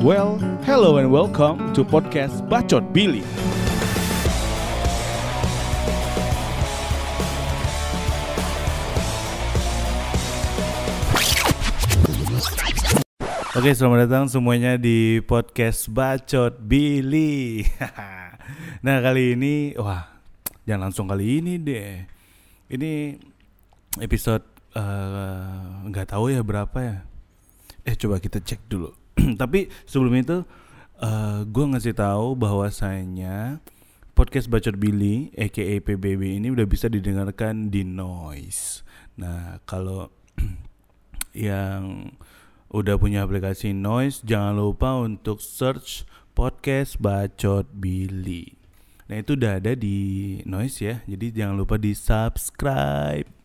Well, hello and welcome to podcast Bacot Billy. Oke, selamat datang semuanya di podcast Bacot Billy. nah, kali ini wah, jangan langsung kali ini deh. Ini episode nggak uh, tahu ya berapa ya. Eh, coba kita cek dulu. Tapi sebelum itu uh, gue ngasih tahu bahwasanya podcast Bacot Billy aka PBB ini udah bisa didengarkan di Noise. Nah, kalau yang udah punya aplikasi Noise, jangan lupa untuk search podcast Bacot Billy. Nah itu udah ada di Noise ya, jadi jangan lupa di subscribe.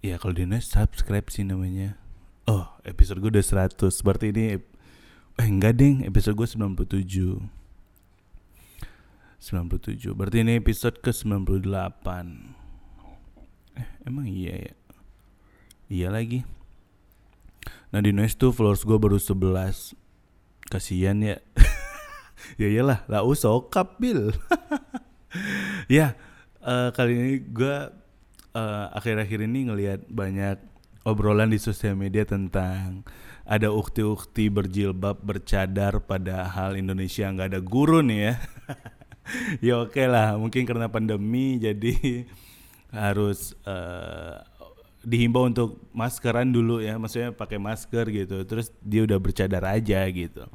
Ya kalau di Noise subscribe sih namanya. Oh episode gue udah 100, berarti ini eh enggak ding, episode gue 97. 97, berarti ini episode ke 98. Eh emang iya ya? Iya lagi. Nah di Noise tuh followers gue baru 11 Kasian ya Ya iyalah lah usokap Bill Ya uh, kali ini gue uh, akhir-akhir ini ngelihat banyak obrolan di sosial media tentang ada ukti-ukti berjilbab bercadar padahal Indonesia nggak ada guru nih ya. Ya oke okay lah mungkin karena pandemi jadi harus uh, dihimbau untuk maskeran dulu ya maksudnya pakai masker gitu. Terus dia udah bercadar aja gitu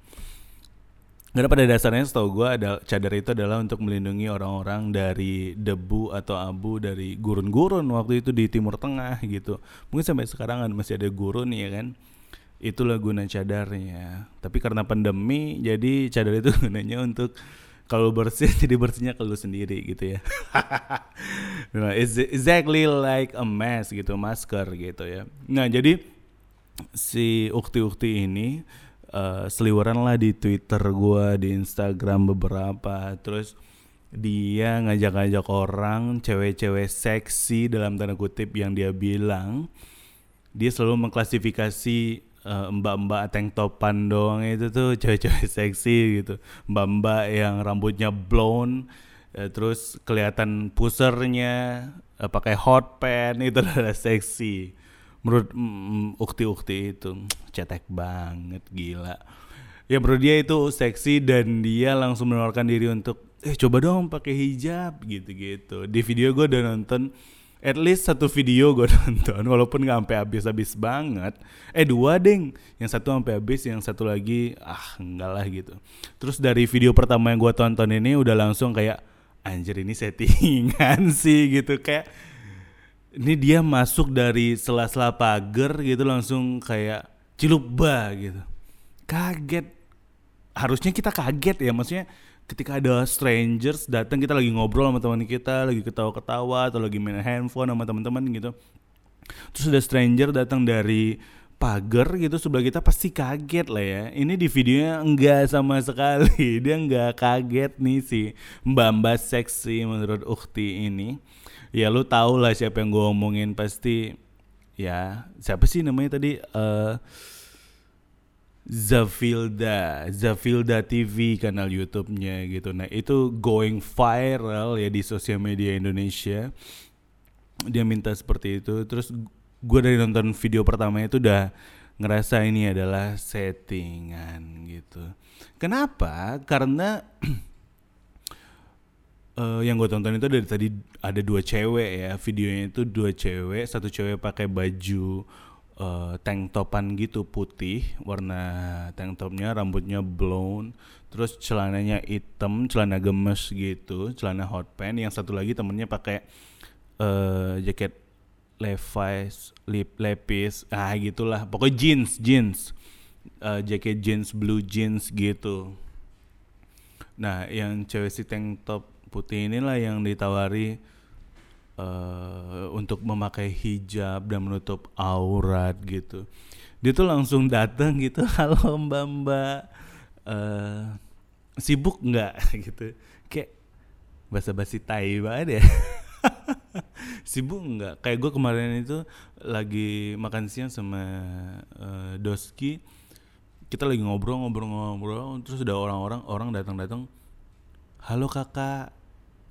karena pada dasarnya setahu gue ada cadar itu adalah untuk melindungi orang-orang dari debu atau abu dari gurun-gurun waktu itu di Timur Tengah gitu mungkin sampai sekarang kan masih ada gurun ya kan itulah guna cadarnya tapi karena pandemi jadi cadar itu gunanya untuk kalau bersih jadi bersihnya kalau sendiri gitu ya. nah, exactly like a mask gitu, masker gitu ya. Nah, jadi si ukti-ukti ini uh, seliweran lah di Twitter gua, di Instagram beberapa, terus dia ngajak-ngajak orang cewek-cewek seksi dalam tanda kutip yang dia bilang. Dia selalu mengklasifikasi uh, mbak-mbak tank topan doang itu tuh cewek-cewek seksi gitu. Mbak-mbak yang rambutnya blonde uh, terus kelihatan pusernya uh, pakai hot pen itu adalah seksi menurut mm, ukti-ukti itu cetek banget gila. Ya menurut dia itu seksi dan dia langsung menawarkan diri untuk eh coba dong pakai hijab gitu-gitu. Di video gue udah nonton at least satu video gue nonton walaupun nggak sampai habis-habis banget. Eh dua deng. Yang satu sampai habis yang satu lagi ah enggak lah gitu. Terus dari video pertama yang gue tonton ini udah langsung kayak anjir ini settingan sih gitu. Kayak ini dia masuk dari sela-sela pagar gitu langsung kayak cilubba gitu. Kaget. Harusnya kita kaget ya maksudnya ketika ada strangers datang kita lagi ngobrol sama teman kita lagi ketawa-ketawa atau lagi main handphone sama teman-teman gitu. Terus ada stranger datang dari pagar gitu sebelah kita pasti kaget lah ya ini di videonya enggak sama sekali dia enggak kaget nih si mbak mbak seksi menurut Ukti ini ya lu tau lah siapa yang gue omongin pasti ya siapa sih namanya tadi uh, Zafilda, Zafilda TV kanal YouTube-nya gitu. Nah, itu going viral ya di sosial media Indonesia. Dia minta seperti itu. Terus gue dari nonton video pertama itu udah ngerasa ini adalah settingan gitu. Kenapa? Karena uh, yang gue tonton itu dari tadi ada dua cewek ya. Videonya itu dua cewek, satu cewek pakai baju uh, tank topan gitu putih warna tank topnya rambutnya blown terus celananya hitam celana gemes gitu celana hot pants yang satu lagi temennya pakai uh, jaket Levi's lip lepis ah gitulah. Pokoknya jeans jeans. Uh, jaket jeans blue jeans gitu. Nah yang cewek si tank top putih inilah yang ditawari uh, untuk memakai hijab dan menutup aurat gitu. Dia tuh langsung datang gitu halo mbak mbak. Uh, sibuk nggak? Gitu. Kayak basa basi tai banget ya sibuk nggak? Kayak gue kemarin itu lagi makan siang sama uh, Doski. Kita lagi ngobrol-ngobrol-ngobrol terus ada orang-orang orang datang-datang halo kakak.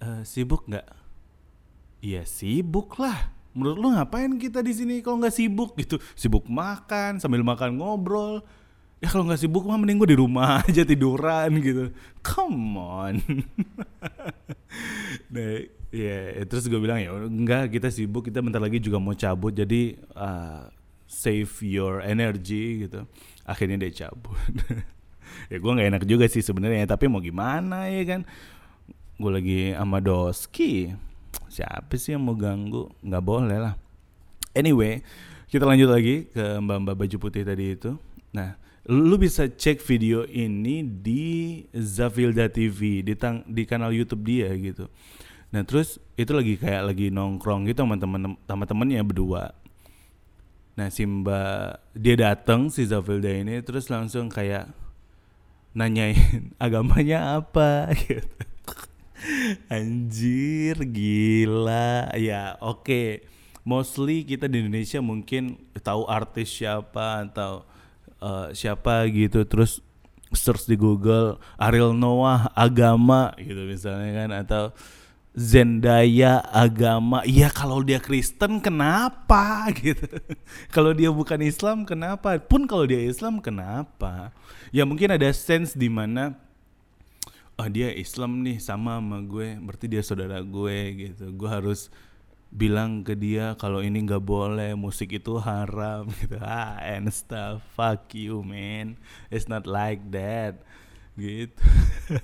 Uh, sibuk nggak? Iya sibuk lah. Menurut lu ngapain kita di sini kalau nggak sibuk? Gitu. Sibuk makan sambil makan ngobrol. Ya kalau nggak sibuk mah mending gue di rumah aja tiduran gitu. Come on. Nah ya yeah, terus gue bilang ya enggak kita sibuk kita bentar lagi juga mau cabut jadi uh, save your energy gitu. Akhirnya dia cabut. Ya gue nggak enak juga sih sebenarnya tapi mau gimana ya kan? Gue lagi sama Doski. Siapa sih yang mau ganggu? Nggak boleh lah. Anyway kita lanjut lagi ke mbak-mbak baju putih tadi itu. Nah lu bisa cek video ini di Zafilda TV di tang di kanal YouTube dia gitu nah terus itu lagi kayak lagi nongkrong gitu sama temen sama temennya berdua. Nah si mbak dia datang si Zafilda ini terus langsung kayak nanyain agamanya apa? Gitu. Anjir gila. Ya oke. Okay. mostly kita di Indonesia mungkin tahu artis siapa atau uh, siapa gitu terus search di Google Ariel Noah agama gitu misalnya kan atau Zendaya agama. Iya kalau dia Kristen kenapa? Gitu. Kalau dia bukan Islam kenapa? Pun kalau dia Islam kenapa? Ya mungkin ada sense di mana oh dia Islam nih sama sama gue berarti dia saudara gue gitu. Gue harus bilang ke dia kalau ini nggak boleh musik itu haram gitu. Ah and stuff. Fuck you man. It's not like that gitu.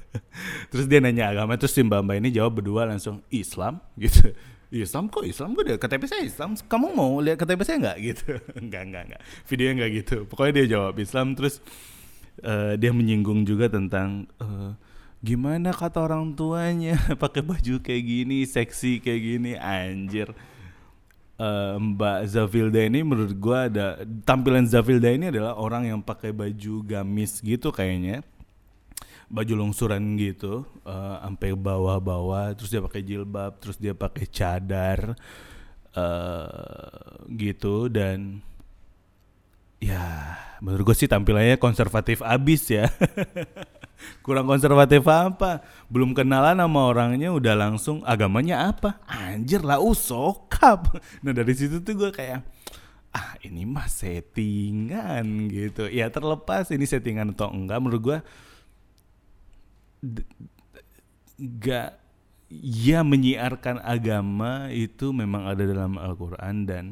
Terus dia nanya agama terus si mbak mbak ini jawab berdua langsung Islam? Gitu. Islam kok Islam? Gue udah KTP saya Islam? Kamu mau lihat KTP saya nggak? Gitu. Nggak nggak nggak. Videonya nggak gitu. Pokoknya dia jawab Islam terus uh, dia menyinggung juga tentang uh, gimana kata orang tuanya? Pakai baju kayak gini seksi kayak gini. Anjir. Uh, Mbak Zavilda ini menurut gua ada tampilan Zavilda ini adalah orang yang pakai baju gamis gitu kayaknya baju longsuran gitu uh, sampai bawah-bawah terus dia pakai jilbab terus dia pakai cadar uh, gitu dan ya menurut gue sih tampilannya konservatif abis ya. Kurang konservatif apa? Belum kenalan sama orangnya udah langsung agamanya apa? Anjir lah usokap nah dari situ tuh gue kayak ah ini mah settingan gitu. Ya terlepas ini settingan atau enggak menurut gue gak ya menyiarkan agama itu memang ada dalam Al-Quran dan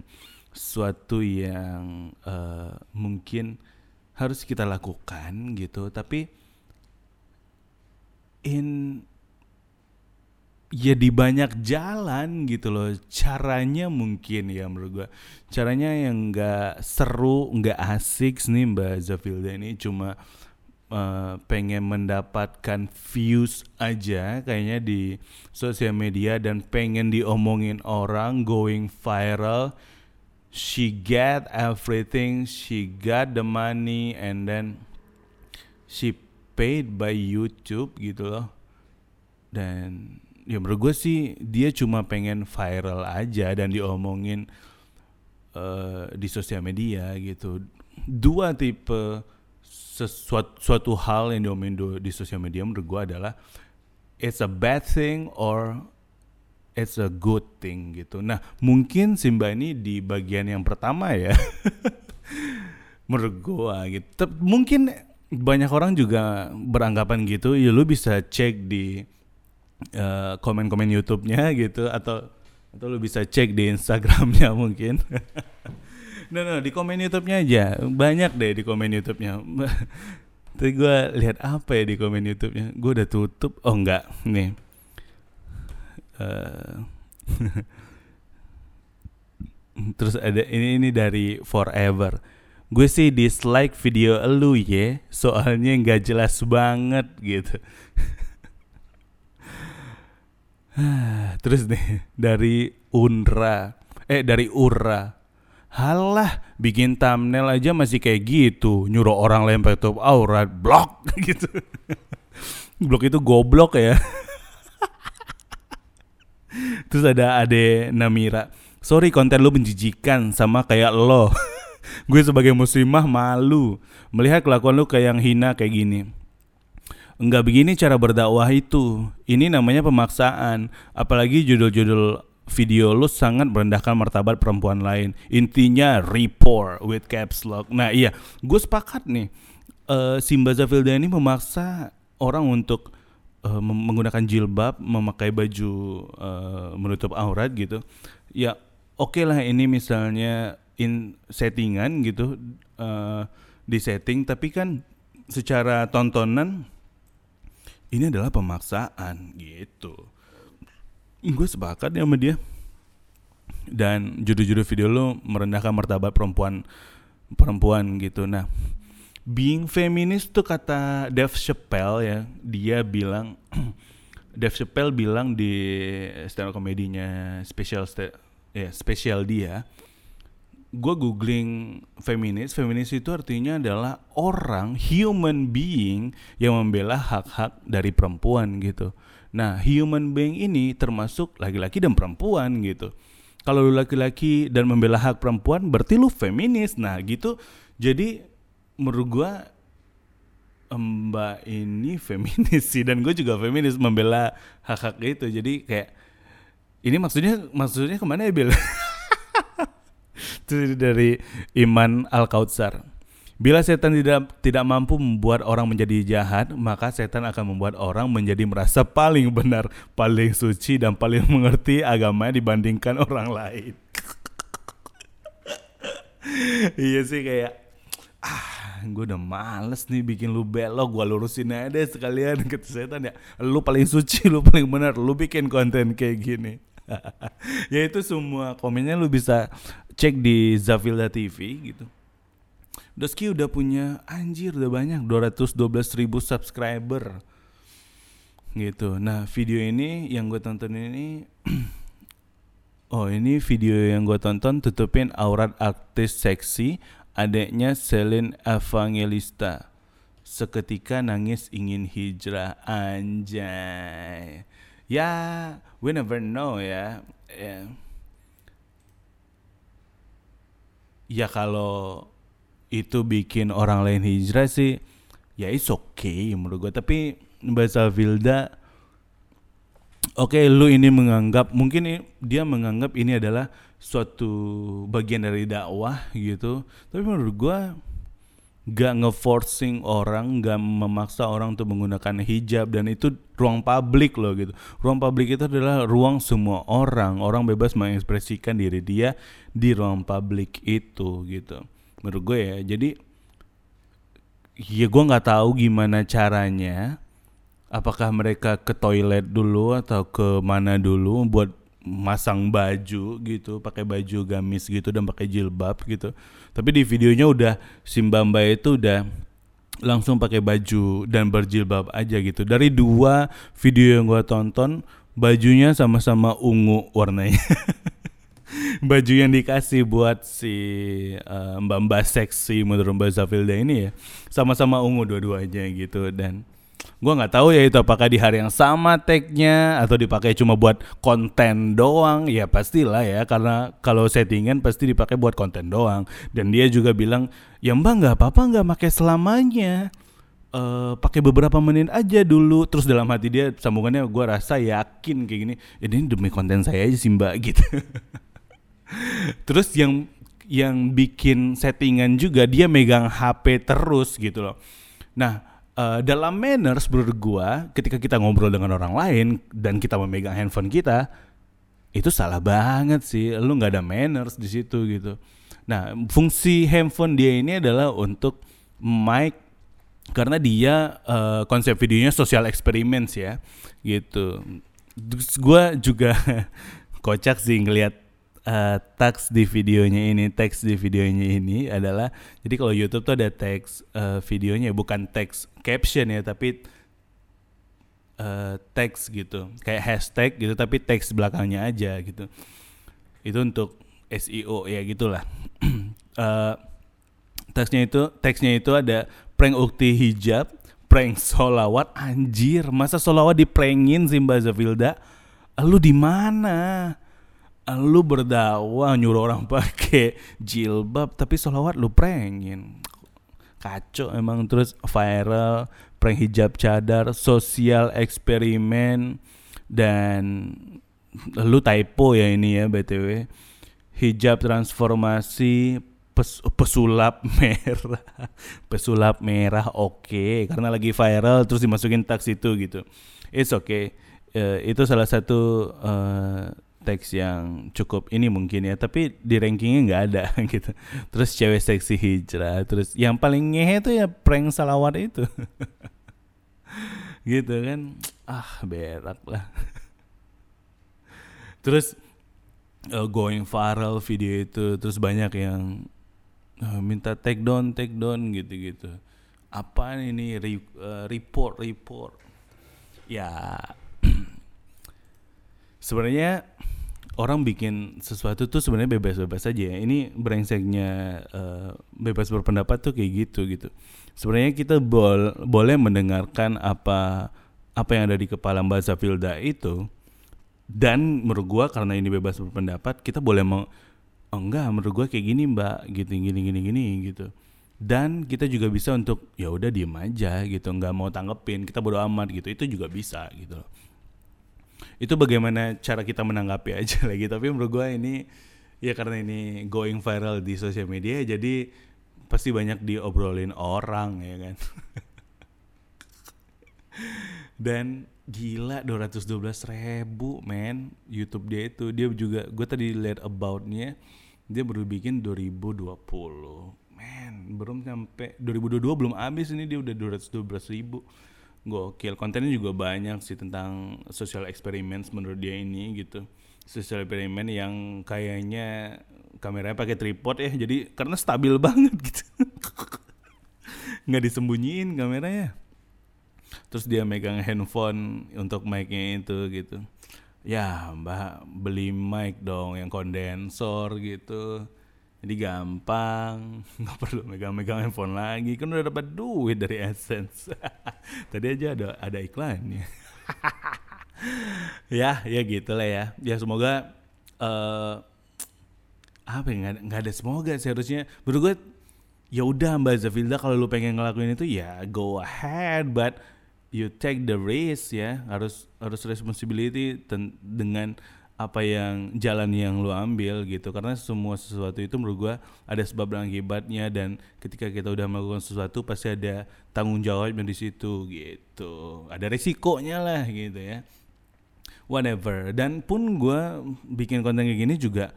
suatu yang uh, mungkin harus kita lakukan gitu. Tapi in ya di banyak jalan gitu loh. Caranya mungkin ya menurut gua. Caranya yang nggak seru nggak asik nih mbak Zafilda ini. Cuma uh, pengen mendapatkan views aja kayaknya di sosial media dan pengen diomongin orang going viral. She get everything she got the money and then she paid by YouTube gitu loh. Dan ya menurut gue sih dia cuma pengen viral aja dan diomongin uh, di sosial media gitu. Dua tipe sesuatu suatu hal yang diomongin di sosial media menurut gue adalah it's a bad thing or it's a good thing gitu. Nah, mungkin Simba ini di bagian yang pertama ya. Menurut gua gitu. Mungkin banyak orang juga beranggapan gitu. Ya lu bisa cek di uh, komen-komen YouTube-nya gitu atau atau lu bisa cek di Instagramnya mungkin. nah, nah, di komen YouTube-nya aja. Banyak deh di komen YouTube-nya. Tapi gue lihat apa ya di komen YouTube-nya. Gue udah tutup. Oh enggak, nih Eh, terus ada ini ini dari forever gue sih dislike video lu ya soalnya nggak jelas banget gitu terus nih dari Unra eh dari Ura Halah, bikin thumbnail aja masih kayak gitu, nyuruh orang lempar tutup aurat, blok gitu. blok itu goblok ya. Terus ada Ade Namira. Sorry konten lu menjijikan sama kayak lo. gue sebagai muslimah malu melihat kelakuan lu kayak yang hina kayak gini. Enggak begini cara berdakwah itu. Ini namanya pemaksaan. Apalagi judul-judul video lu sangat merendahkan martabat perempuan lain. Intinya report with caps lock. Nah iya, gue sepakat nih. Uh, Simba Zafilda ini memaksa orang untuk uh, menggunakan jilbab, memakai baju uh, menutup aurat gitu. Ya oke okay lah ini misalnya in settingan gitu uh, di setting, tapi kan secara tontonan ini adalah pemaksaan gitu. Gue sepakat ya sama dia. Dan judul-judul video lo merendahkan martabat perempuan perempuan gitu. Nah, being feminis tuh kata Dave Chappelle ya, dia bilang Dave Chappelle bilang di stand up komedinya special ya spesial dia gue googling feminis feminis itu artinya adalah orang human being yang membela hak-hak dari perempuan gitu nah human being ini termasuk laki-laki dan perempuan gitu kalau lu laki-laki dan membela hak perempuan berarti lu feminis nah gitu jadi menurut gue Mbak ini feminis sih dan gue juga feminis membela hak-hak itu jadi kayak ini maksudnya maksudnya ke mana ya Bill? Itu dari Iman Al Kautsar. Bila setan tidak tidak mampu membuat orang menjadi jahat, maka setan akan membuat orang menjadi merasa paling benar, paling suci dan paling mengerti agama dibandingkan orang lain. iya sih kayak ah gue udah males nih bikin lu belok gue lurusin aja deh sekalian ke setan ya lu paling suci lu paling benar lu bikin konten kayak gini ya itu semua komennya lu bisa cek di Zavilda TV gitu. Doski udah punya anjir udah banyak 212 ribu subscriber. Gitu. Nah video ini yang gue tonton ini Oh ini video yang gue tonton tutupin aurat artis seksi adiknya Selin Evangelista. Seketika nangis ingin hijrah anjay. Ya we never know ya. Ya, ya kalau itu bikin orang lain hijrah sih ya it's okay menurut gue tapi bahasa Vilda oke okay, lu ini menganggap mungkin dia menganggap ini adalah suatu bagian dari dakwah gitu tapi menurut gue gak ngeforcing orang, gak memaksa orang untuk menggunakan hijab dan itu ruang publik loh gitu. Ruang publik itu adalah ruang semua orang. Orang bebas mengekspresikan diri dia di ruang publik itu gitu. Menurut gue ya. Jadi ya gue nggak tahu gimana caranya. Apakah mereka ke toilet dulu atau ke mana dulu buat masang baju gitu, pakai baju gamis gitu dan pakai jilbab gitu. Tapi di videonya udah Simbamba itu udah langsung pakai baju dan berjilbab aja gitu. Dari dua video yang gua tonton, bajunya sama-sama ungu warnanya. baju yang dikasih buat si uh, mbak-mbak seksi menurut Mbak Zafilda ini ya. Sama-sama ungu dua-duanya gitu dan gue nggak tahu ya itu apakah di hari yang sama tagnya atau dipakai cuma buat konten doang. Ya pastilah ya karena kalau settingan pasti dipakai buat konten doang. Dan dia juga bilang ya mbak nggak apa-apa nggak pakai selamanya. Uh, pakai beberapa menit aja dulu. Terus dalam hati dia sambungannya gue rasa yakin kayak gini ini demi konten saya aja sih mbak gitu terus yang yang bikin settingan juga dia megang HP terus gitu loh. Nah uh, dalam manners menurut gua ketika kita ngobrol dengan orang lain dan kita memegang handphone kita itu salah banget sih. Lu nggak ada manners di situ gitu. Nah fungsi handphone dia ini adalah untuk mic karena dia uh, konsep videonya social experiments ya gitu. Terus gue juga kocak sih ngelihat uh, teks di videonya ini teks di videonya ini adalah jadi kalau YouTube tuh ada teks uh, videonya bukan teks caption ya tapi uh, teks gitu. Kayak hashtag gitu tapi teks belakangnya aja gitu. Itu untuk SEO ya gitulah. Uh, teksnya itu teksnya itu ada prank ukti hijab prank solawat. Anjir masa solawat diprengin sih Mbak Zafilda? Lu di mana lu berdakwah nyuruh orang pakai jilbab tapi sholawat lu prengin. Kacau emang terus viral prank hijab cadar sosial eksperimen dan lu typo ya ini ya btw hijab transformasi pes, pesulap merah. Pesulap merah oke. Okay. karena lagi viral terus dimasukin teks itu gitu. It's okay. Uh, itu salah satu uh, teks yang cukup ini mungkin ya tapi di rankingnya nggak ada gitu. Terus cewek seksi hijrah terus yang paling ngehe itu ya prank salawat itu. Gitu kan. Ah berak lah. Terus uh, going viral video itu terus banyak yang uh, minta take down take down gitu gitu apa ini re, uh, report report? Ya sebenarnya orang bikin sesuatu tuh sebenarnya bebas-bebas saja ya. Ini brengseknya uh, bebas berpendapat tuh kayak gitu gitu. Sebenarnya kita bol boleh mendengarkan apa apa yang ada di kepala Mbak Zafilda itu dan menurut gua karena ini bebas berpendapat kita boleh mau oh enggak menurut gua kayak gini Mbak gitu gini gini gini gitu dan kita juga bisa untuk ya udah diem aja gitu nggak mau tanggepin kita bodo amat gitu itu juga bisa gitu itu bagaimana cara kita menanggapi aja lagi. Tapi menurut gua ini ya karena ini going viral di sosial media jadi pasti banyak diobrolin orang ya kan? Dan gila 212 ribu men YouTube dia itu. Dia juga gue tadi lihat aboutnya dia baru bikin 2020 men belum sampai 2022 belum habis ini dia udah 212 ribu gokil. Kontennya juga banyak sih tentang social experiments menurut dia ini gitu. Social experiment yang kayaknya kameranya pakai tripod ya jadi karena stabil banget gitu. Nggak disembunyiin kameranya. Terus dia megang handphone untuk mic-nya itu gitu. Ya mbak beli mic dong yang kondensor gitu jadi gampang nggak perlu megang-megang handphone lagi. Kan udah dapat duit dari AdSense. Tadi aja ada ada iklannya. Ya ya gitulah ya. Ya semoga uh, apa ya nggak ada semoga sih harusnya. Menurut gue ya udah mbak Zafilda kalau lu pengen ngelakuin itu ya go ahead. But you take the risk ya. Harus harus responsibility dengan apa yang jalan yang lu ambil gitu. Karena semua sesuatu itu menurut gua ada sebab dan akibatnya dan ketika kita udah melakukan sesuatu pasti ada tanggung jawabnya di situ gitu. Ada resikonya lah gitu ya. Whatever. Dan pun gua bikin konten kayak gini juga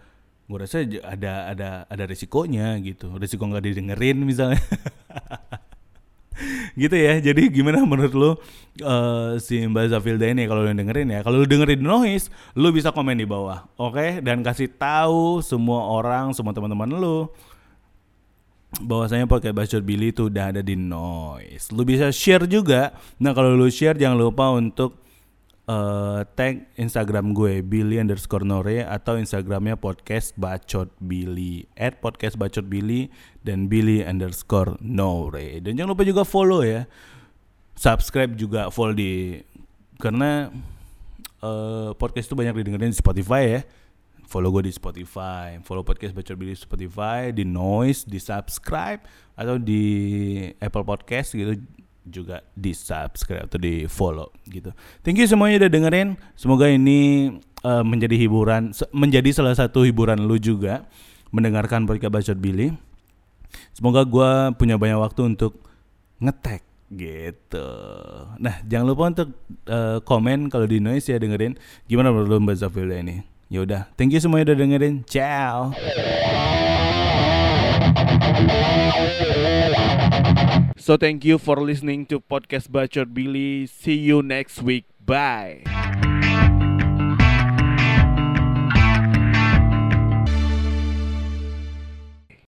gua rasa ada ada ada resikonya gitu. Resiko nggak didengerin misalnya gitu ya. Jadi gimana menurut lu uh, si Mbak Zafilda ini kalau lu dengerin ya. Kalau lu dengerin noise, lu bisa komen di bawah. Oke? Okay? Dan kasih tahu semua orang, semua teman-teman lu bahwasanya pakai bacot Billy itu udah ada di noise. Lu bisa share juga. Nah, kalau lu share jangan lupa untuk uh, tag Instagram gue Billy underscore Nore atau Instagramnya podcast bacot Billy at podcast bacot Billy dan Billy underscore Nore. Dan jangan lupa juga follow ya. Subscribe juga follow di karena uh, podcast itu banyak didengerin di Spotify ya. Follow gue di Spotify, follow podcast Bacot Billy di Spotify, di Noise, di subscribe atau di Apple Podcast gitu juga di subscribe atau di follow gitu. Thank you semuanya udah dengerin. Semoga ini uh, menjadi hiburan, menjadi salah satu hiburan lu juga mendengarkan podcast bacot Billy. Semoga gue punya banyak waktu untuk ngetek gitu. Nah jangan lupa untuk uh, komen kalau di noise ya dengerin gimana menurut Mbak Zafilda ini. Yaudah, thank you semuanya udah dengerin. Ciao. So thank you for listening to podcast Bacot Billy. See you next week. Bye.